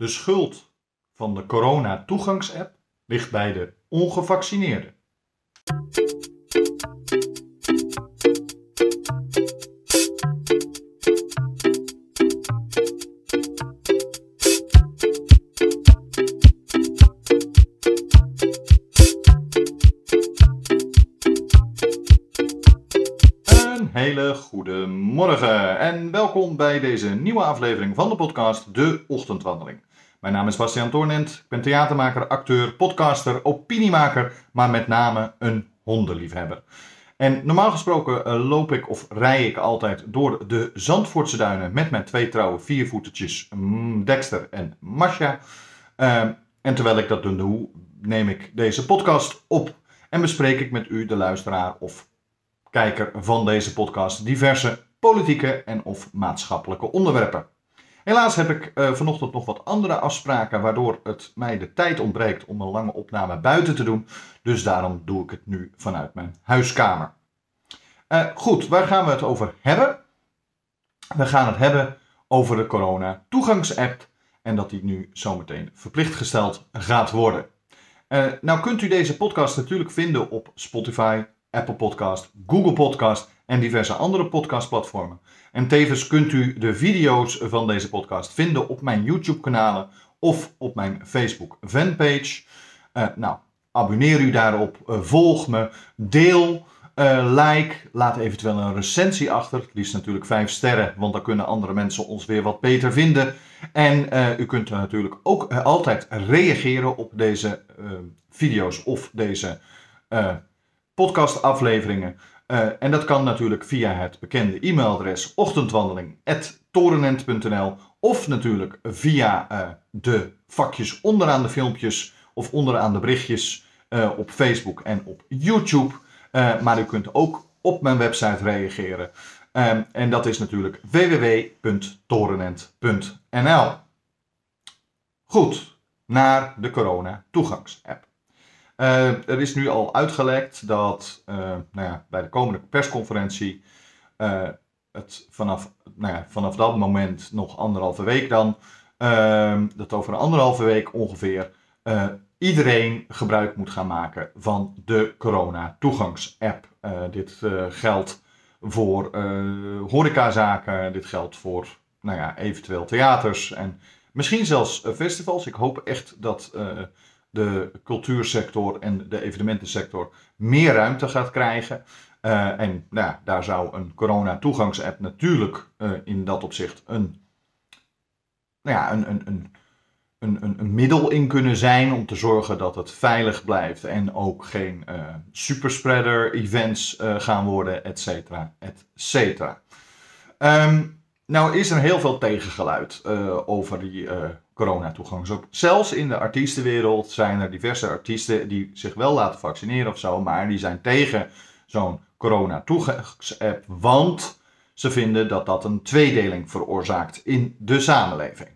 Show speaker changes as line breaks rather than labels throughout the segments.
De schuld van de corona-toegangsapp ligt bij de ongevaccineerden. Een hele goede morgen en welkom bij deze nieuwe aflevering van de podcast De Ochtendwandeling. Mijn naam is Bastiaan Toornent, ik ben theatermaker, acteur, podcaster, opiniemaker, maar met name een hondenliefhebber. En normaal gesproken eh, loop ik of rij ik altijd door de Zandvoortse duinen met mijn twee trouwe viervoetertjes mm, Dexter en Masha. Uh, en terwijl ik dat doe, neem ik deze podcast op en bespreek ik met u, de luisteraar of kijker van deze podcast, diverse politieke en of maatschappelijke onderwerpen. Helaas heb ik uh, vanochtend nog wat andere afspraken, waardoor het mij de tijd ontbreekt om een lange opname buiten te doen. Dus daarom doe ik het nu vanuit mijn huiskamer. Uh, goed, waar gaan we het over hebben? We gaan het hebben over de corona-toegangsapp en dat die nu zometeen verplicht gesteld gaat worden. Uh, nou kunt u deze podcast natuurlijk vinden op Spotify, Apple Podcast, Google Podcast en diverse andere podcastplatformen. En tevens kunt u de video's van deze podcast vinden op mijn YouTube-kanalen of op mijn Facebook fanpage. Uh, nou, abonneer u daarop, uh, volg me, deel, uh, like, laat eventueel een recensie achter. Het liefst natuurlijk 5 sterren, want dan kunnen andere mensen ons weer wat beter vinden. En u kunt natuurlijk ook altijd reageren op deze video's of deze podcastafleveringen. Uh, en dat kan natuurlijk via het bekende e-mailadres ochtendwandeling.torenent.nl of natuurlijk via uh, de vakjes onderaan de filmpjes of onderaan de berichtjes uh, op Facebook en op YouTube. maar u kunt ook op mijn website reageren. en dat is natuurlijk www.torenent.nl. Goed, naar de corona toegangsapp. Uh, er is nu al uitgelekt dat uh, nou ja, bij de komende persconferentie uh, het vanaf, nou ja, vanaf dat moment nog anderhalve week dan, dat over een anderhalve week ongeveer iedereen gebruik moet gaan maken van de corona-toegangsapp. dit geldt voor horecazaken, dit geldt voor nou ja, eventueel theaters en misschien zelfs festivals. Ik hoop echt dat de cultuursector en de evenementensector meer ruimte gaat krijgen. Uh, en nou, daar zou een corona-toegangsapp natuurlijk uh, in dat opzicht een, nou ja, een, een, een, een, een, middel in kunnen zijn om te zorgen dat het veilig blijft en ook geen uh, superspreader-events gaan worden, et cetera, et cetera. Um, nou is er heel veel tegengeluid over die coronatoegang. zelfs in de artiestenwereld zijn er diverse artiesten die zich wel laten vaccineren of zo, maar die zijn tegen zo'n coronatoegangsapp, want ze vinden dat dat een tweedeling veroorzaakt in de samenleving.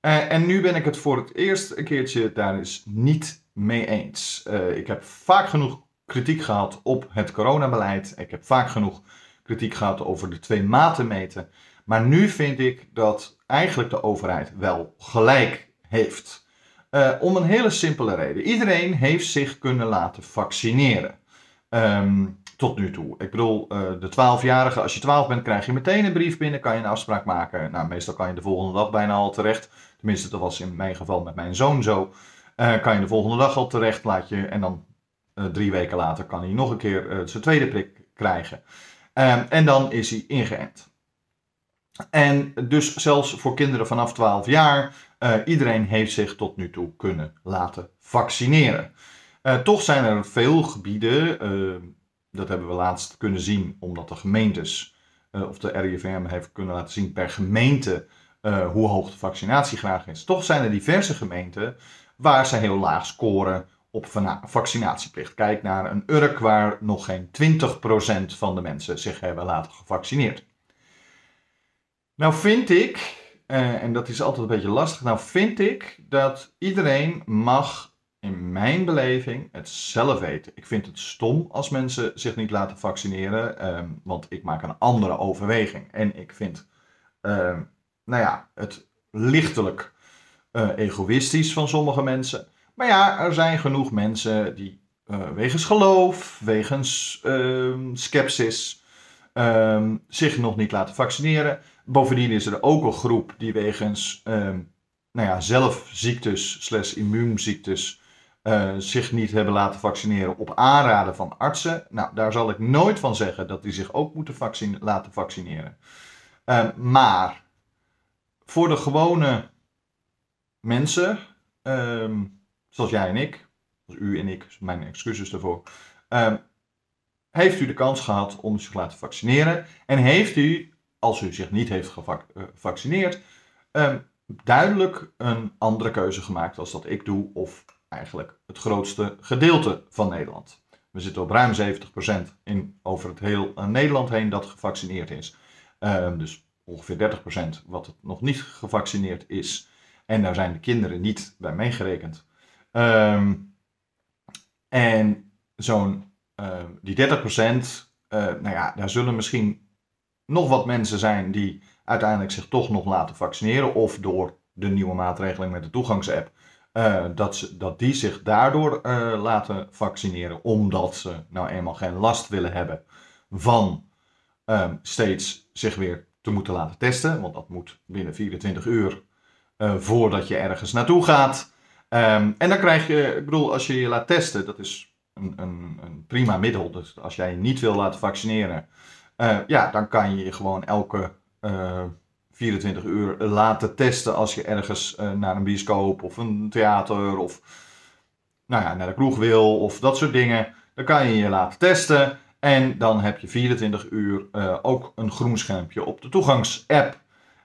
Uh, en nu ben ik het voor het eerst een keertje daar is niet mee eens. Uh, ik heb vaak genoeg kritiek gehad op het coronabeleid. Ik heb vaak genoeg kritiek gehad over de twee maten meten. Maar nu vind ik dat eigenlijk de overheid wel gelijk heeft. Uh, om een hele simpele reden. Iedereen heeft zich kunnen laten vaccineren. Um, tot nu toe. Ik bedoel, uh, de 12-jarige, als je 12 bent, krijg je meteen een brief binnen, kan je een afspraak maken. Nou, meestal kan je de volgende dag bijna al terecht. Tenminste, dat was in mijn geval met mijn zoon zo. Uh, kan je de volgende dag al terecht, laat je, en dan drie weken later kan hij nog een keer zijn tweede prik krijgen. Um, en dan is hij ingeënt. En dus zelfs voor kinderen vanaf 12 jaar, uh, iedereen heeft zich tot nu toe kunnen laten vaccineren. Uh, toch zijn er veel gebieden, uh, dat hebben we laatst kunnen zien, omdat de gemeentes, of de RIVM heeft kunnen laten zien per gemeente hoe hoog de vaccinatiegraad is. Toch zijn er diverse gemeenten waar ze heel laag scoren op vaccinatieplicht. Kijk naar een Urk waar nog geen 20% van de mensen zich hebben laten gevaccineerd. Nou vind ik, uh, en dat is altijd een beetje lastig, nou vind ik dat iedereen mag in mijn beleving het zelf weten. Ik vind het stom als mensen zich niet laten vaccineren, um, want ik maak een andere overweging. En ik vind, uh, nou ja, het lichtelijk egoïstisch van sommige mensen. Maar ja, er zijn genoeg mensen die wegens geloof, wegens ehm, sceptisch, ehm, zich nog niet laten vaccineren. Bovendien is er ook een groep die wegens ehm, nou ja, zelfziektes slash immuunziektes uh, zich niet hebben laten vaccineren op aanraden van artsen. Nou, daar zal ik nooit van zeggen dat die zich ook moeten laten vaccineren. Uh, maar voor de gewone mensen, zoals jij en ik, zoals u en ik, mijn excuses daarvoor, um, heeft u de kans gehad om zich te laten vaccineren. En heeft u, als u zich niet heeft gevaccineerd, um, duidelijk een andere keuze gemaakt als dat ik doe, of eigenlijk het grootste gedeelte van Nederland. We zitten op ruim 70% in, over het heel uh, Nederland heen dat gevaccineerd is. Uh, dus ongeveer 30% wat het nog niet gevaccineerd is. En daar zijn de kinderen niet bij meegerekend. Um, en zo'n uh, die 30%, uh, nou ja, daar zullen misschien nog wat mensen zijn die uiteindelijk zich toch nog laten vaccineren. Of door de nieuwe maatregeling met de toegangsapp. Uh, dat, ze, dat die zich daardoor uh, laten vaccineren. Omdat ze nou eenmaal geen last willen hebben van um, steeds zich weer te moeten laten testen. Want dat moet binnen 24 uur voordat je ergens naartoe gaat. Um, en dan krijg je, ik bedoel, als je je laat testen, dat is een, een, een prima middel. Dus als jij je niet wil laten vaccineren, ja, dan kan je je gewoon elke 24 uur laten testen als je ergens uh, naar een bioscoop of een theater of nou ja, naar de kroeg wil of dat soort dingen. Dan kan je je laten testen en dan heb je 24 uur ook een groen schermpje op de toegangsapp.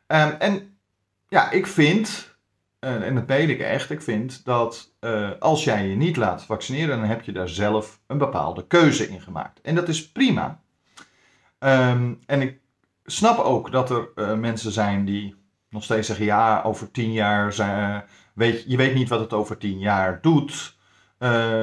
Um, en ja, ik vind, en dat weet ik echt, ik vind dat als jij je niet laat vaccineren, dan heb je daar zelf een bepaalde keuze in gemaakt. En dat is prima. Um, en ik snap ook dat er uh, mensen zijn die nog steeds zeggen: ja, over tien jaar zijn, weet je weet niet wat het over tien jaar doet,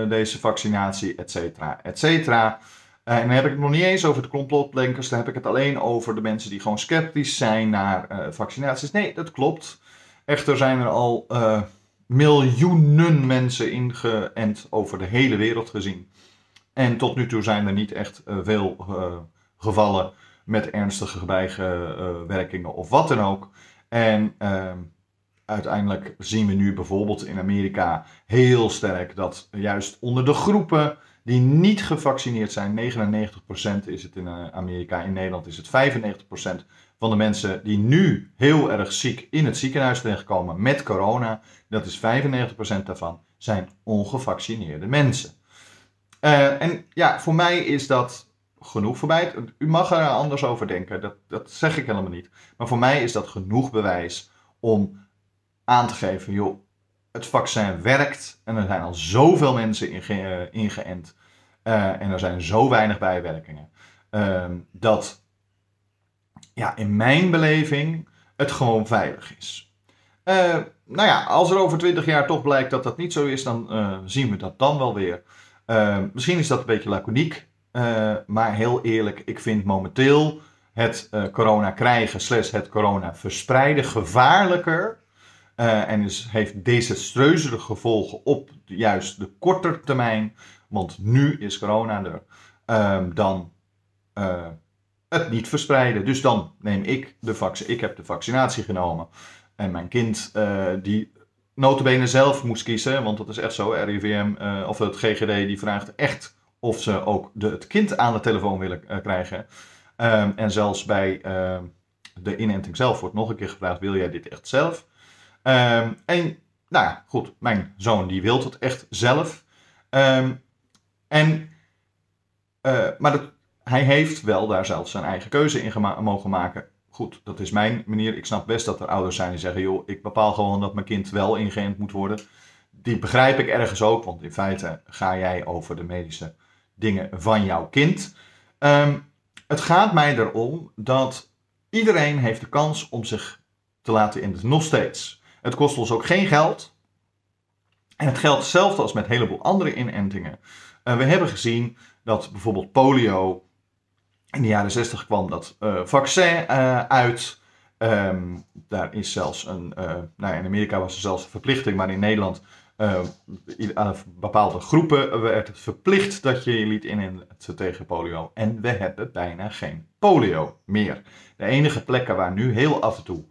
deze vaccinatie, et cetera, et cetera. En dan heb ik het nog niet eens over de complotdenkers, dan heb ik het alleen over de mensen die gewoon sceptisch zijn naar vaccinaties. Nee, dat klopt. Echter zijn er al miljoenen mensen ingeënt over de hele wereld gezien. En tot nu toe zijn er niet echt veel gevallen met ernstige bijwerkingen of wat dan ook. En uh, uiteindelijk zien we nu bijvoorbeeld in Amerika heel sterk dat juist onder de groepen die niet gevaccineerd zijn, 99% is het in eh, Amerika, in Nederland is het 95% van de mensen die nu heel erg ziek in het ziekenhuis terechtkomen met corona, dat is 95% daarvan, zijn ongevaccineerde mensen. Uh, en ja, voor mij is dat genoeg voor mij. U mag er anders over denken, dat, dat zeg ik helemaal niet. Maar voor mij is dat genoeg bewijs om aan te geven, joh, het vaccin werkt en er zijn al zoveel mensen inge ingeënt uh, en er zijn zo weinig bijwerkingen. Uh, dat ja, in mijn beleving het gewoon veilig is. Uh, nou ja, als er over 20 jaar toch blijkt dat dat niet zo is, dan zien we dat dan wel weer. misschien is dat een beetje laconiek. Maar heel eerlijk, ik vind momenteel het corona krijgen slash het corona verspreiden gevaarlijker. Uh, en dus heeft desastreuze gevolgen op juist de korte termijn. Want nu is corona er. Ehm, dan het niet verspreiden. Dus dan neem ik de vaccin. Ik heb de vaccinatie genomen. En mijn kind, die notabene zelf moest kiezen. Want dat is echt zo. RIVM of het GGD die vraagt echt of ze ook de, het kind aan de telefoon willen krijgen. Um, en zelfs bij uh, de inenting zelf wordt nog een keer gevraagd: wil jij dit echt zelf? Um, en nou ja, goed, mijn zoon die wil het echt zelf. Um, en, uh, maar dat, hij heeft wel daar zelf zijn eigen keuze in mogen maken. Goed, dat is mijn manier. Ik snap best dat er ouders zijn die zeggen: joh, ik bepaal gewoon dat mijn kind wel ingeënt moet worden. Die begrijp ik ergens ook, want in feite ga jij over de medische dingen van jouw kind. Um, het gaat mij erom dat iedereen heeft de kans om zich te laten in. Nog steeds. Het kost ons ook geen geld. En het geldt hetzelfde als met een heleboel andere inentingen. Uh, we hebben gezien dat bijvoorbeeld polio. In de jaren 60 kwam dat uh, vaccin uh, uit. Ehm, daar is zelfs een, nou in Amerika was er zelfs een verplichting, maar in Nederland aan bepaalde groepen werd het verplicht dat je je liet inenten tegen polio. En we hebben bijna geen polio meer. De enige plekken waar nu heel af en toe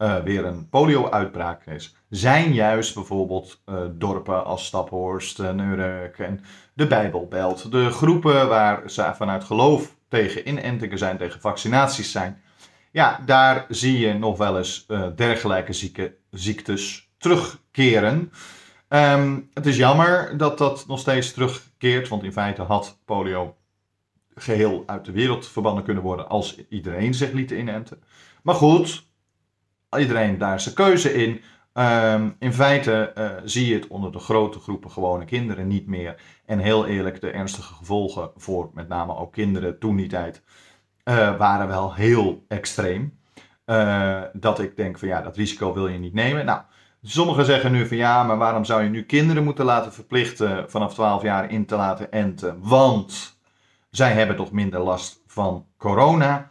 uh, weer een polio-uitbraak is, zijn juist bijvoorbeeld uh, dorpen als Staphorst, Neurek en de Bijbelbelt. De groepen waar ze vanuit geloof tegen inentingen zijn, tegen vaccinaties zijn. Ja, daar zie je nog wel eens uh, dergelijke zieke, ziektes terugkeren. Um, het is jammer dat dat nog steeds terugkeert, want in feite had polio geheel uit de wereld verbannen kunnen worden als iedereen zich liet inenten. Maar goed, iedereen daar zijn keuze in. Um, in feite uh, zie je het onder de grote groepen gewone kinderen niet meer. En heel eerlijk, de ernstige gevolgen voor met name ook kinderen toen die tijd uh, waren wel heel extreem. Uh, dat ik denk van ja, dat risico wil je niet nemen. Nou, sommigen zeggen nu van ja, maar waarom zou je nu kinderen moeten laten verplichten vanaf 12 jaar in te laten enten? Want zij hebben toch minder last van corona.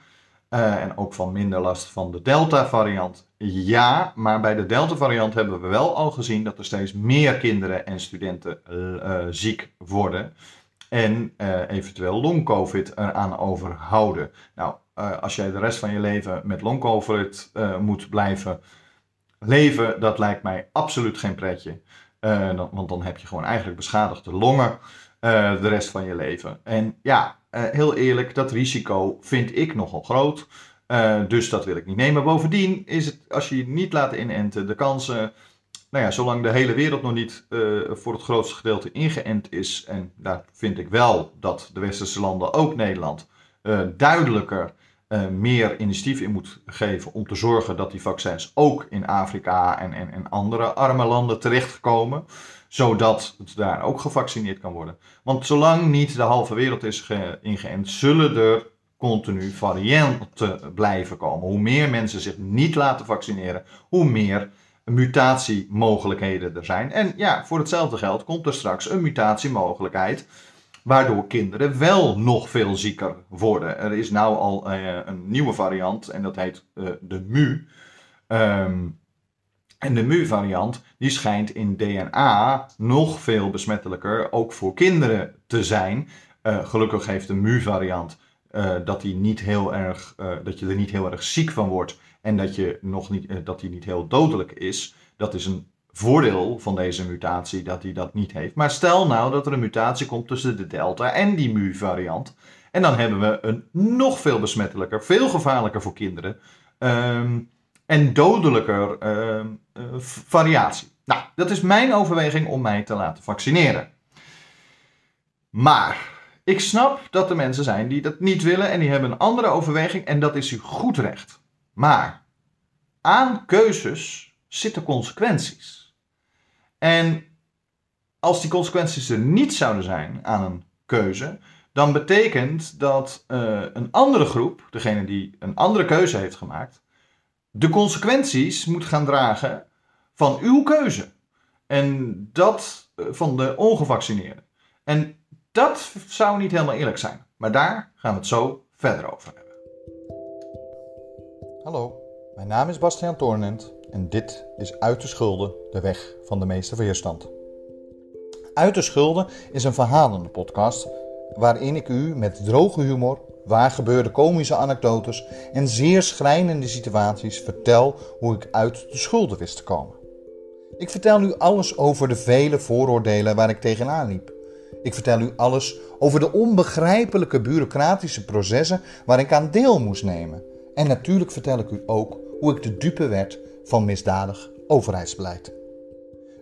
En ook van minder last van de Delta-variant. Ja, maar bij de Delta-variant hebben we wel al gezien dat er steeds meer kinderen en studenten uh, ziek worden. En uh, eventueel long-covid eraan overhouden. Nou, als jij de rest van je leven met long-covid moet blijven leven, dat lijkt mij absoluut geen pretje. Dan, want dan heb je gewoon eigenlijk beschadigde longen de rest van je leven. En ja, heel eerlijk, dat risico vind ik nogal groot. Uh, dus dat wil ik niet nemen. Bovendien is het, als je niet laat inenten, de kansen. Nou ja, zolang de hele wereld nog niet uh, voor het grootste gedeelte ingeënt is. En daar vind ik wel dat de westerse landen, ook Nederland, duidelijker meer initiatief in moet geven. Om te zorgen dat die vaccins ook in Afrika en, en, en andere arme landen terechtkomen zodat het daar ook gevaccineerd kan worden. Want zolang niet de halve wereld is ingeënt, zullen er continu varianten blijven komen. Hoe meer mensen zich niet laten vaccineren, hoe meer mutatiemogelijkheden er zijn. En ja, voor hetzelfde geld komt er straks een mutatiemogelijkheid waardoor kinderen wel nog veel zieker worden. Er is nou al uh, een nieuwe variant en dat heet uh, de MU. Um, en de mu-variant die schijnt in DNA nog veel besmettelijker, ook voor kinderen, te zijn. Uh, gelukkig heeft de mu-variant uh, dat, die niet heel erg, uh, dat je er niet heel erg ziek van wordt en dat, je nog niet, dat die niet heel dodelijk is. Dat is een voordeel van deze mutatie dat hij dat niet heeft. Maar stel nou dat er een mutatie komt tussen de delta en die mu-variant. En dan hebben we een nog veel besmettelijker, veel gevaarlijker voor kinderen. Um, en dodelijker uh, variatie. Nou, dat is mijn overweging om mij te laten vaccineren. Maar ik snap dat er mensen zijn die dat niet willen en die hebben een andere overweging en dat is uw goed recht. Maar aan keuzes zitten consequenties. En als die consequenties er niet zouden zijn aan een keuze, dan betekent dat uh, een andere groep, degene die een andere keuze heeft gemaakt, de consequenties moet gaan dragen van uw keuze. En dat eh, van de ongevaccineerden. En dat zou niet helemaal eerlijk zijn. Maar daar gaan we het zo verder over hebben. Hallo, mijn naam is Bastiaan Toornent en dit is Uit de Schulden, de weg van de meeste weerstand. Uit de Schulden is een verhalende podcast waarin ik u met droge humor waar gebeurde komische anekdotes en zeer schrijnende situaties vertel hoe ik uit de schulden wist te komen. Ik vertel u alles over de vele vooroordelen waar ik tegenaan liep. Ik vertel u alles over de onbegrijpelijke bureaucratische processen waar ik aan deel moest nemen. En natuurlijk vertel ik u ook hoe ik de dupe werd van misdadig overheidsbeleid.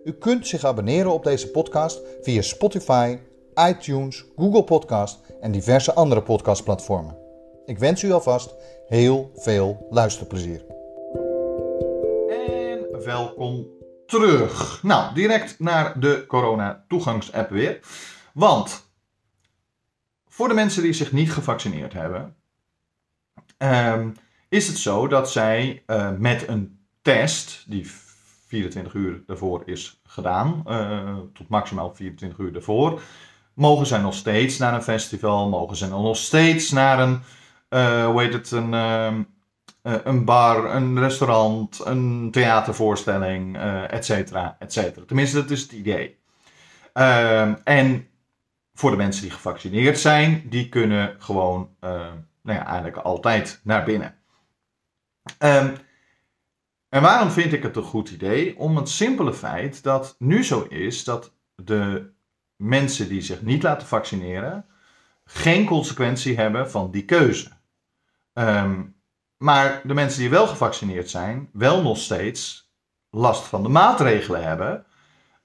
U kunt zich abonneren op deze podcast via Spotify, iTunes, Google Podcast en diverse andere podcastplatformen. Ik wens u alvast heel veel luisterplezier. En welkom terug. Nou, direct naar de corona toegangsapp weer. Want voor de mensen die zich niet gevaccineerd hebben, um, is het zo dat zij uh, met een test die 24 uur daarvoor is gedaan, uh, tot maximaal 24 uur daarvoor, mogen zij nog steeds naar een festival, mogen zij nog steeds naar een, uh, hoe heet het, een, uh, eh, een bar, een restaurant, een theatervoorstelling, et cetera, et cetera. Tenminste, dat is het idee. Ehm, en voor de mensen die gevaccineerd zijn, die kunnen gewoon nou ja, eigenlijk altijd naar binnen. Um, en waarom vind ik het een goed idee? Om het simpele feit dat nu zo is dat de mensen die zich niet laten vaccineren geen consequentie hebben van die keuze. Ehm, maar de mensen die wel gevaccineerd zijn, wel nog steeds last van de maatregelen hebben,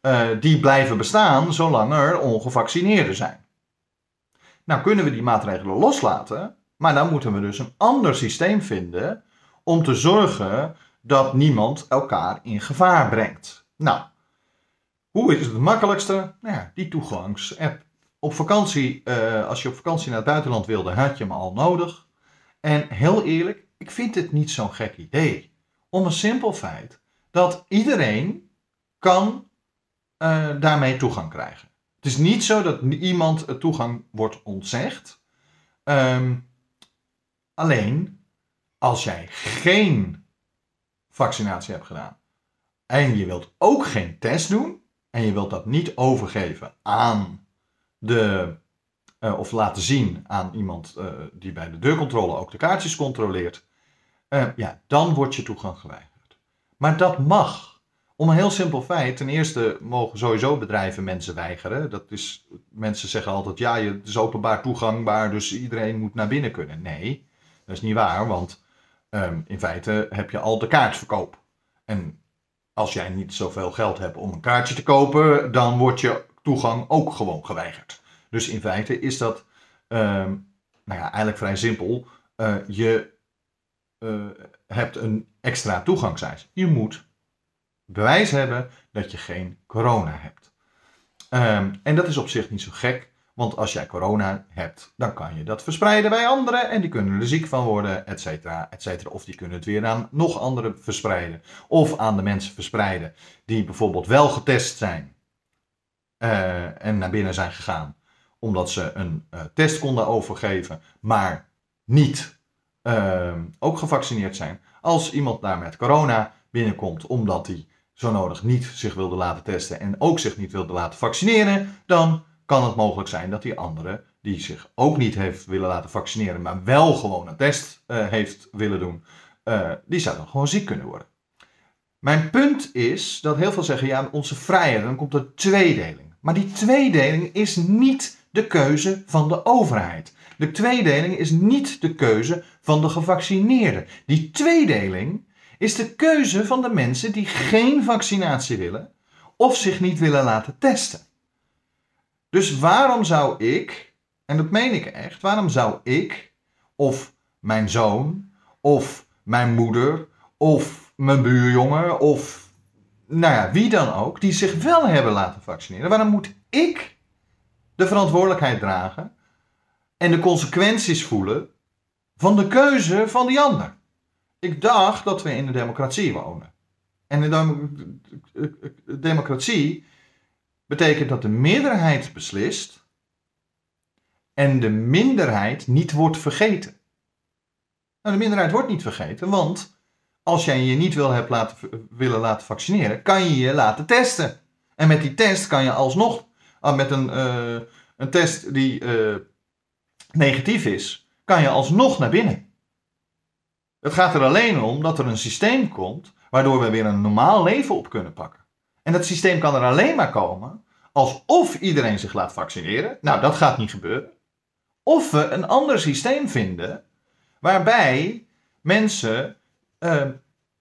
uh, die blijven bestaan zolang er ongevaccineerden zijn. Nou kunnen we die maatregelen loslaten, maar dan moeten we dus een ander systeem vinden om te zorgen dat niemand elkaar in gevaar brengt. Nou, hoe is het het makkelijkste? Nou ja, die toegangsapp. Op vakantie, uh, als je op vakantie naar het buitenland wilde, had je hem al nodig. En heel eerlijk, ik vind het niet zo'n gek idee. Om een simpel feit dat iedereen kan uh, daarmee toegang krijgen. Het is niet zo dat iemand toegang wordt ontzegd. Um, alleen als jij geen vaccinatie hebt gedaan en je wilt ook geen test doen en je wilt dat niet overgeven aan de uh, of laten zien aan iemand uh, die bij de deurcontrole ook de kaartjes controleert, ja, dan wordt je toegang geweigerd. Maar dat mag. Om een heel simpel feit. Ten eerste mogen sowieso bedrijven mensen weigeren. Dat is, mensen zeggen altijd, ja, het is openbaar toegangbaar, dus iedereen moet naar binnen kunnen. Nee, dat is niet waar, want um, in feite heb je al de kaartverkoop. En als jij niet zoveel geld hebt om een kaartje te kopen, dan wordt je toegang ook gewoon geweigerd. Dus in feite is dat um, nou ja, eigenlijk vrij simpel. Uh, je uh, hebt een extra toegangseis. Je moet bewijs hebben dat je geen corona hebt. Um, en dat is op zich niet zo gek. Want als jij corona hebt, dan kan je dat verspreiden bij anderen en die kunnen er ziek van worden, et cetera, et cetera. Of die kunnen het weer aan nog anderen verspreiden. Of aan de mensen verspreiden die bijvoorbeeld wel getest zijn uh, en naar binnen zijn gegaan, omdat ze een uh, test konden overgeven, maar niet uh, ook gevaccineerd zijn. Als iemand daar met corona binnenkomt omdat hij zo nodig niet zich wilde laten testen en ook zich niet wilde laten vaccineren, dan kan het mogelijk zijn dat die andere, die zich ook niet heeft willen laten vaccineren, maar wel gewoon een test uh, heeft willen doen, uh, die zou dan gewoon ziek kunnen worden. Mijn punt is dat heel veel zeggen, ja, onze vrijheid, dan komt er tweedeling. Maar die tweedeling is niet de keuze van de overheid. De tweedeling is niet de keuze van de gevaccineerden. Die tweedeling is de keuze van de mensen die geen vaccinatie willen of zich niet willen laten testen. Dus waarom zou ik, en dat meen ik echt, waarom zou ik of mijn zoon of mijn moeder of mijn buurjongen of nou ja, wie dan ook, die zich wel hebben laten vaccineren, waarom moet ik de verantwoordelijkheid dragen en de consequenties voelen van de keuze van die ander? Ik dacht dat we in een democratie wonen. En in de democratie betekent dat de meerderheid beslist en de minderheid niet wordt vergeten. Nou, de minderheid wordt niet vergeten, want als jij je niet wil hebt laten, willen laten vaccineren, kan je je laten testen. En met die test kan je alsnog, ah, met een, uh, een test die uh, negatief is, kan je alsnog naar binnen. Het gaat er alleen om dat er een systeem komt waardoor we weer een normaal leven op kunnen pakken. En dat systeem kan er alleen maar komen alsof iedereen zich laat vaccineren. Nou, dat gaat niet gebeuren. Of we een ander systeem vinden waarbij mensen uh,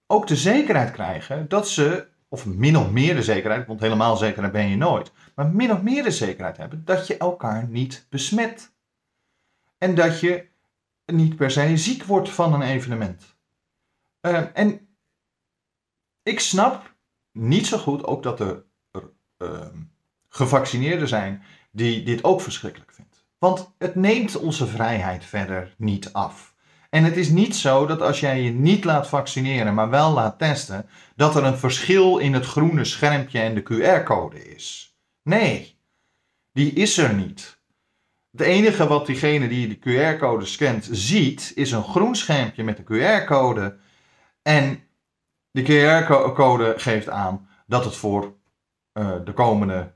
ook de zekerheid krijgen dat ze, of min of meer de zekerheid, want helemaal zekerheid ben je nooit, maar min of meer de zekerheid hebben dat je elkaar niet besmet. En dat je niet per se ziek wordt van een evenement. Uh, en ik snap niet zo goed ook dat er uh, gevaccineerden zijn die dit ook verschrikkelijk vindt. Want het neemt onze vrijheid verder niet af. En het is niet zo dat als jij je niet laat vaccineren, maar wel laat testen, dat er een verschil in het groene schermpje en de QR-code is. Nee, die is er niet. Het enige wat diegene die de QR-code scant ziet, is een groen schermpje met de QR-code En de QR-code geeft aan dat het voor uh, de komende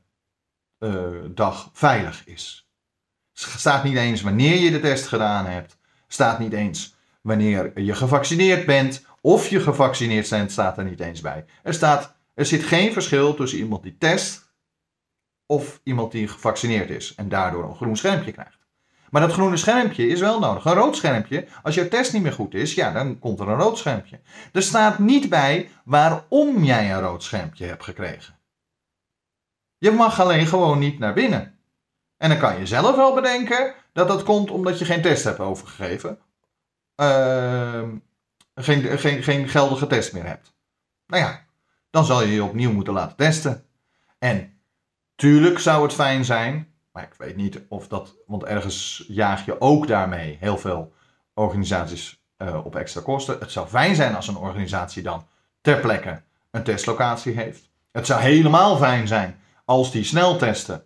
uh, dag veilig is. Het staat niet eens wanneer je de test gedaan hebt. staat niet eens wanneer je gevaccineerd bent. Of je gevaccineerd bent, staat er niet eens bij. Er, staat, er zit geen verschil tussen iemand die test of iemand die gevaccineerd is en daardoor een groen schermpje krijgt. Maar dat groene schermpje is wel nodig. Een rood schermpje, als jouw test niet meer goed is, ja, dan komt er een rood schermpje. Er staat niet bij waarom jij een rood schermpje hebt gekregen. Je mag alleen gewoon niet naar binnen. En dan kan je zelf wel bedenken dat dat komt omdat je geen test hebt overgegeven. Uh, geen, geen, geen geldige test meer hebt. Nou ja, dan zal je je opnieuw moeten laten testen. En tuurlijk zou het fijn zijn, maar ik weet niet of dat, want ergens jaag je ook daarmee heel veel organisaties uh, op extra kosten. Het zou fijn zijn als een organisatie dan ter plekke een testlocatie heeft. Het zou helemaal fijn zijn als die sneltesten,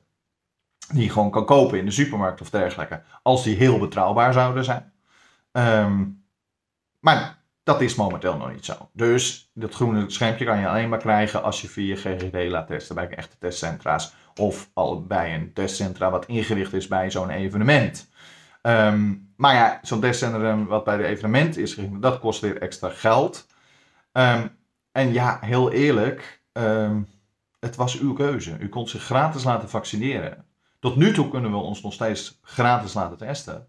die je gewoon kan kopen in de supermarkt of dergelijke, als die heel betrouwbaar zouden zijn. Um, maar dat is momenteel nog niet zo. Dus dat groene schermpje kan je alleen maar krijgen als je via GGD laat testen bij echte testcentra's. Of al bij een testcentra wat ingericht is bij zo'n evenement. Um, maar ja, zo'n testcentrum wat bij de evenement is, dat kost weer extra geld. Um, en ja, heel eerlijk, um, het was uw keuze. U kon zich gratis laten vaccineren. Tot nu toe kunnen we ons nog steeds gratis laten testen.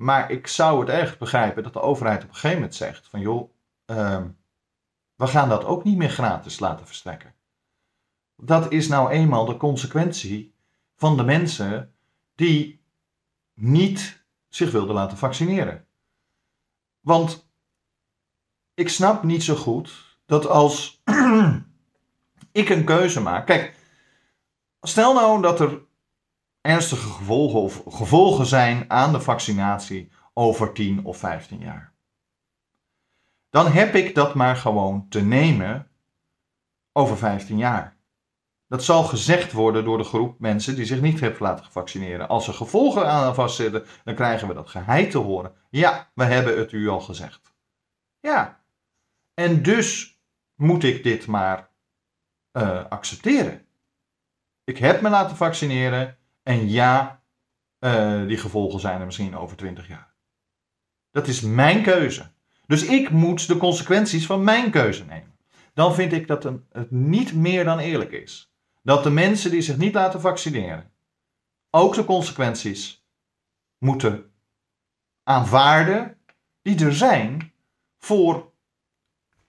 Maar ik zou het echt begrijpen dat de overheid op een gegeven moment zegt: van joh, uh, we gaan dat ook niet meer gratis laten verstrekken. Dat is nou eenmaal de consequentie van de mensen die niet zich wilden laten vaccineren. Want ik snap niet zo goed dat als ik een keuze maak. Kijk, stel nou dat er ernstige gevolgen of gevolgen zijn aan de vaccinatie over 10 of 15 jaar. Dan heb ik dat maar gewoon te nemen over 15 jaar. Dat zal gezegd worden door de groep mensen die zich niet hebben laten vaccineren. Als er gevolgen aan vastzitten, dan krijgen we dat geheid te horen. Ja, we hebben het u al gezegd. Ja. En dus moet ik dit maar uh, accepteren. Ik heb me laten vaccineren. En ja, uh, die gevolgen zijn er misschien over 20 jaar. Dat is mijn keuze. Dus ik moet de consequenties van mijn keuze nemen. Dan vind ik dat het niet meer dan eerlijk is. Dat de mensen die zich niet laten vaccineren ook de consequenties moeten aanvaarden die er zijn voor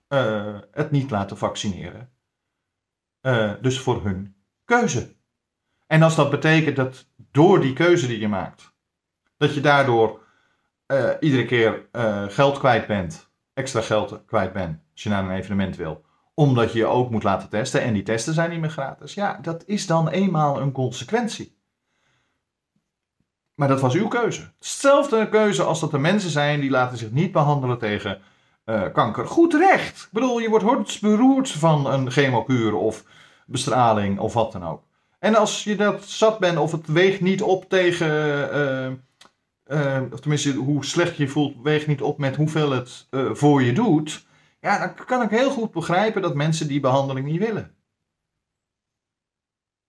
uh, het niet laten vaccineren. Uh, dus voor hun keuze. En als dat betekent dat door die keuze die je maakt, dat je daardoor uh, iedere keer uh, geld kwijt bent, extra geld kwijt bent, als je naar een evenement wil, omdat je je ook moet laten testen en die testen zijn niet meer gratis. Ja, dat is dan eenmaal een consequentie. Maar dat was uw keuze. Hetzelfde keuze als dat er mensen zijn die laten zich niet behandelen tegen uh, kanker. Goed recht. Ik bedoel, je wordt beroerd van een chemokuur of bestraling of wat dan ook. En als je dat zat bent of het weegt niet op tegen, uh, uh, of tenminste hoe slecht je voelt, weegt niet op met hoeveel het voor je doet. Ja, dan kan ik heel goed begrijpen dat mensen die behandeling niet willen.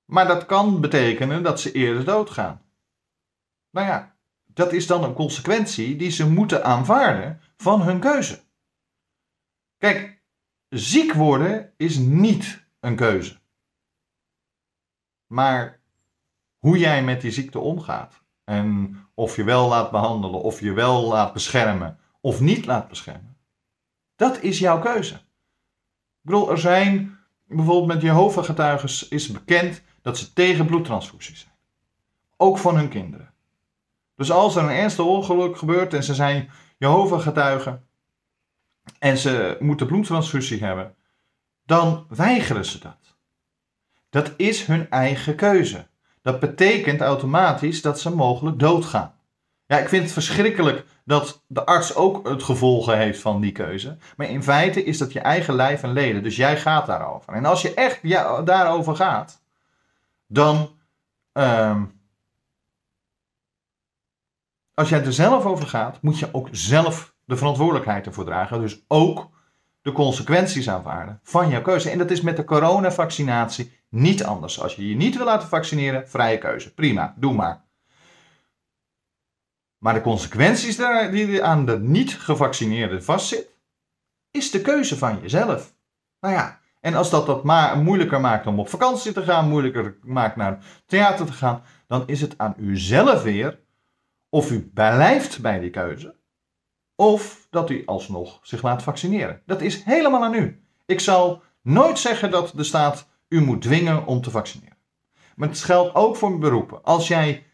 Maar dat kan betekenen dat ze eerder doodgaan. Nou ja, dat is dan een consequentie die ze moeten aanvaarden van hun keuze. Kijk, ziek worden is niet een keuze. Maar hoe jij met die ziekte omgaat en of je wel laat behandelen, of je wel laat beschermen of niet laat beschermen, dat is jouw keuze. Ik bedoel, er zijn bijvoorbeeld met Jehovah-getuigen is bekend dat ze tegen bloedtransfusies zijn. Ook van hun kinderen. Dus als er een ernstig ongeluk gebeurt en ze zijn Jehovah-getuigen en ze moeten bloedtransfusie hebben, dan weigeren ze dat. Dat is hun eigen keuze. Dat betekent automatisch dat ze mogelijk doodgaan. Ja, ik vind het verschrikkelijk dat de arts ook het gevolgen heeft van die keuze. Maar in feite is dat je eigen lijf en leden. Dus jij gaat daarover. En als je echt daarover gaat, dan. Uh, als jij er zelf over gaat, moet je ook zelf de verantwoordelijkheid ervoor dragen. Dus ook de consequenties aanvaarden van jouw keuze. En dat is met de coronavaccinatie niet anders. Als je je niet wil laten vaccineren, vrije keuze. Prima, doe maar. Maar de consequenties die aan de niet gevaccineerde vastzit, is de keuze van jezelf. Nou ja, en als dat dat maar moeilijker maakt om op vakantie te gaan, moeilijker maakt naar theater te gaan, dan is het aan u zelf weer of u blijft bij die keuze, of dat u alsnog zich laat vaccineren. Dat is helemaal aan u. Ik zal nooit zeggen dat de staat u moet dwingen om te vaccineren. Maar het geldt ook voor beroepen. Als jij,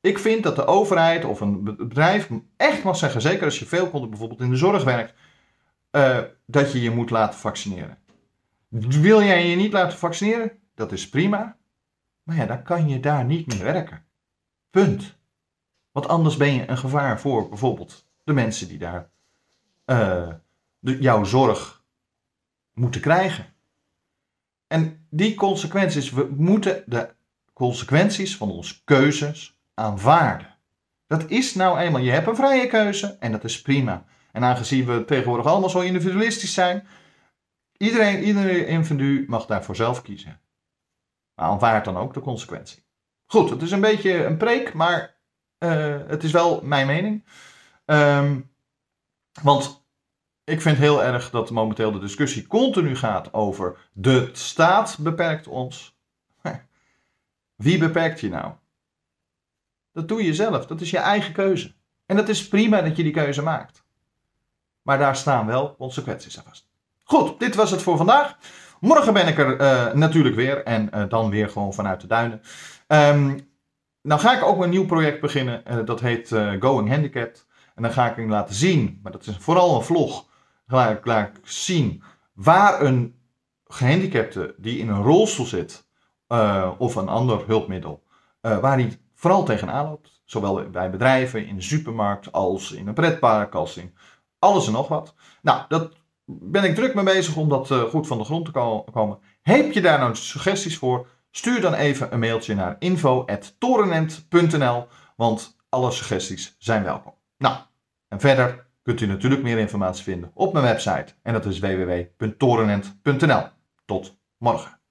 ik vind dat de overheid of een bedrijf echt mag zeggen, zeker als je veel komt, bijvoorbeeld in de zorg werkt, uh, dat je je moet laten vaccineren. Wil jij je niet laten vaccineren? Dat is prima. Maar ja, dan kan je daar niet meer werken. Punt. Want anders ben je een gevaar voor bijvoorbeeld de mensen die daar de, jouw zorg moeten krijgen. En die consequenties, we moeten de consequenties van onze keuzes aanvaarden. Dat is nou eenmaal, je hebt een vrije keuze en dat is prima. En aangezien we tegenwoordig allemaal zo individualistisch zijn, iedereen, iedere individu mag daarvoor zelf kiezen. Maar aanvaard dan ook de consequentie. Goed, het is een beetje een preek, maar uh, het is wel mijn mening. Um, want ik vind heel erg dat momenteel de discussie continu gaat over de staat beperkt ons. Wie beperkt je nou? Dat doe je zelf, dat is je eigen keuze. En dat is prima dat je die keuze maakt. Maar daar staan wel consequenties aan vast. Goed, dit was het voor vandaag. Morgen ben ik er uh, natuurlijk weer en uh, dan weer gewoon vanuit de duinen. Um, nou ga ik ook een nieuw project beginnen. Uh, dat heet Going Handicapped. En dan ga ik hem laten zien, maar dat is vooral een vlog. Ik zien waar een gehandicapte die in een rolstoel zit of een ander hulpmiddel, waar hij vooral tegenaan loopt. Zowel bij bedrijven, in de supermarkt, als in een pretpark, als in alles en nog wat. Nou, dat ben ik druk mee bezig om dat uh, goed van de grond te komen. Heb je daar nou suggesties voor? Stuur dan even een mailtje naar info.torenent.nl, want alle suggesties zijn welkom. Nou, en verder kunt u natuurlijk meer informatie vinden op mijn website en dat is www.torenent.nl. Tot morgen.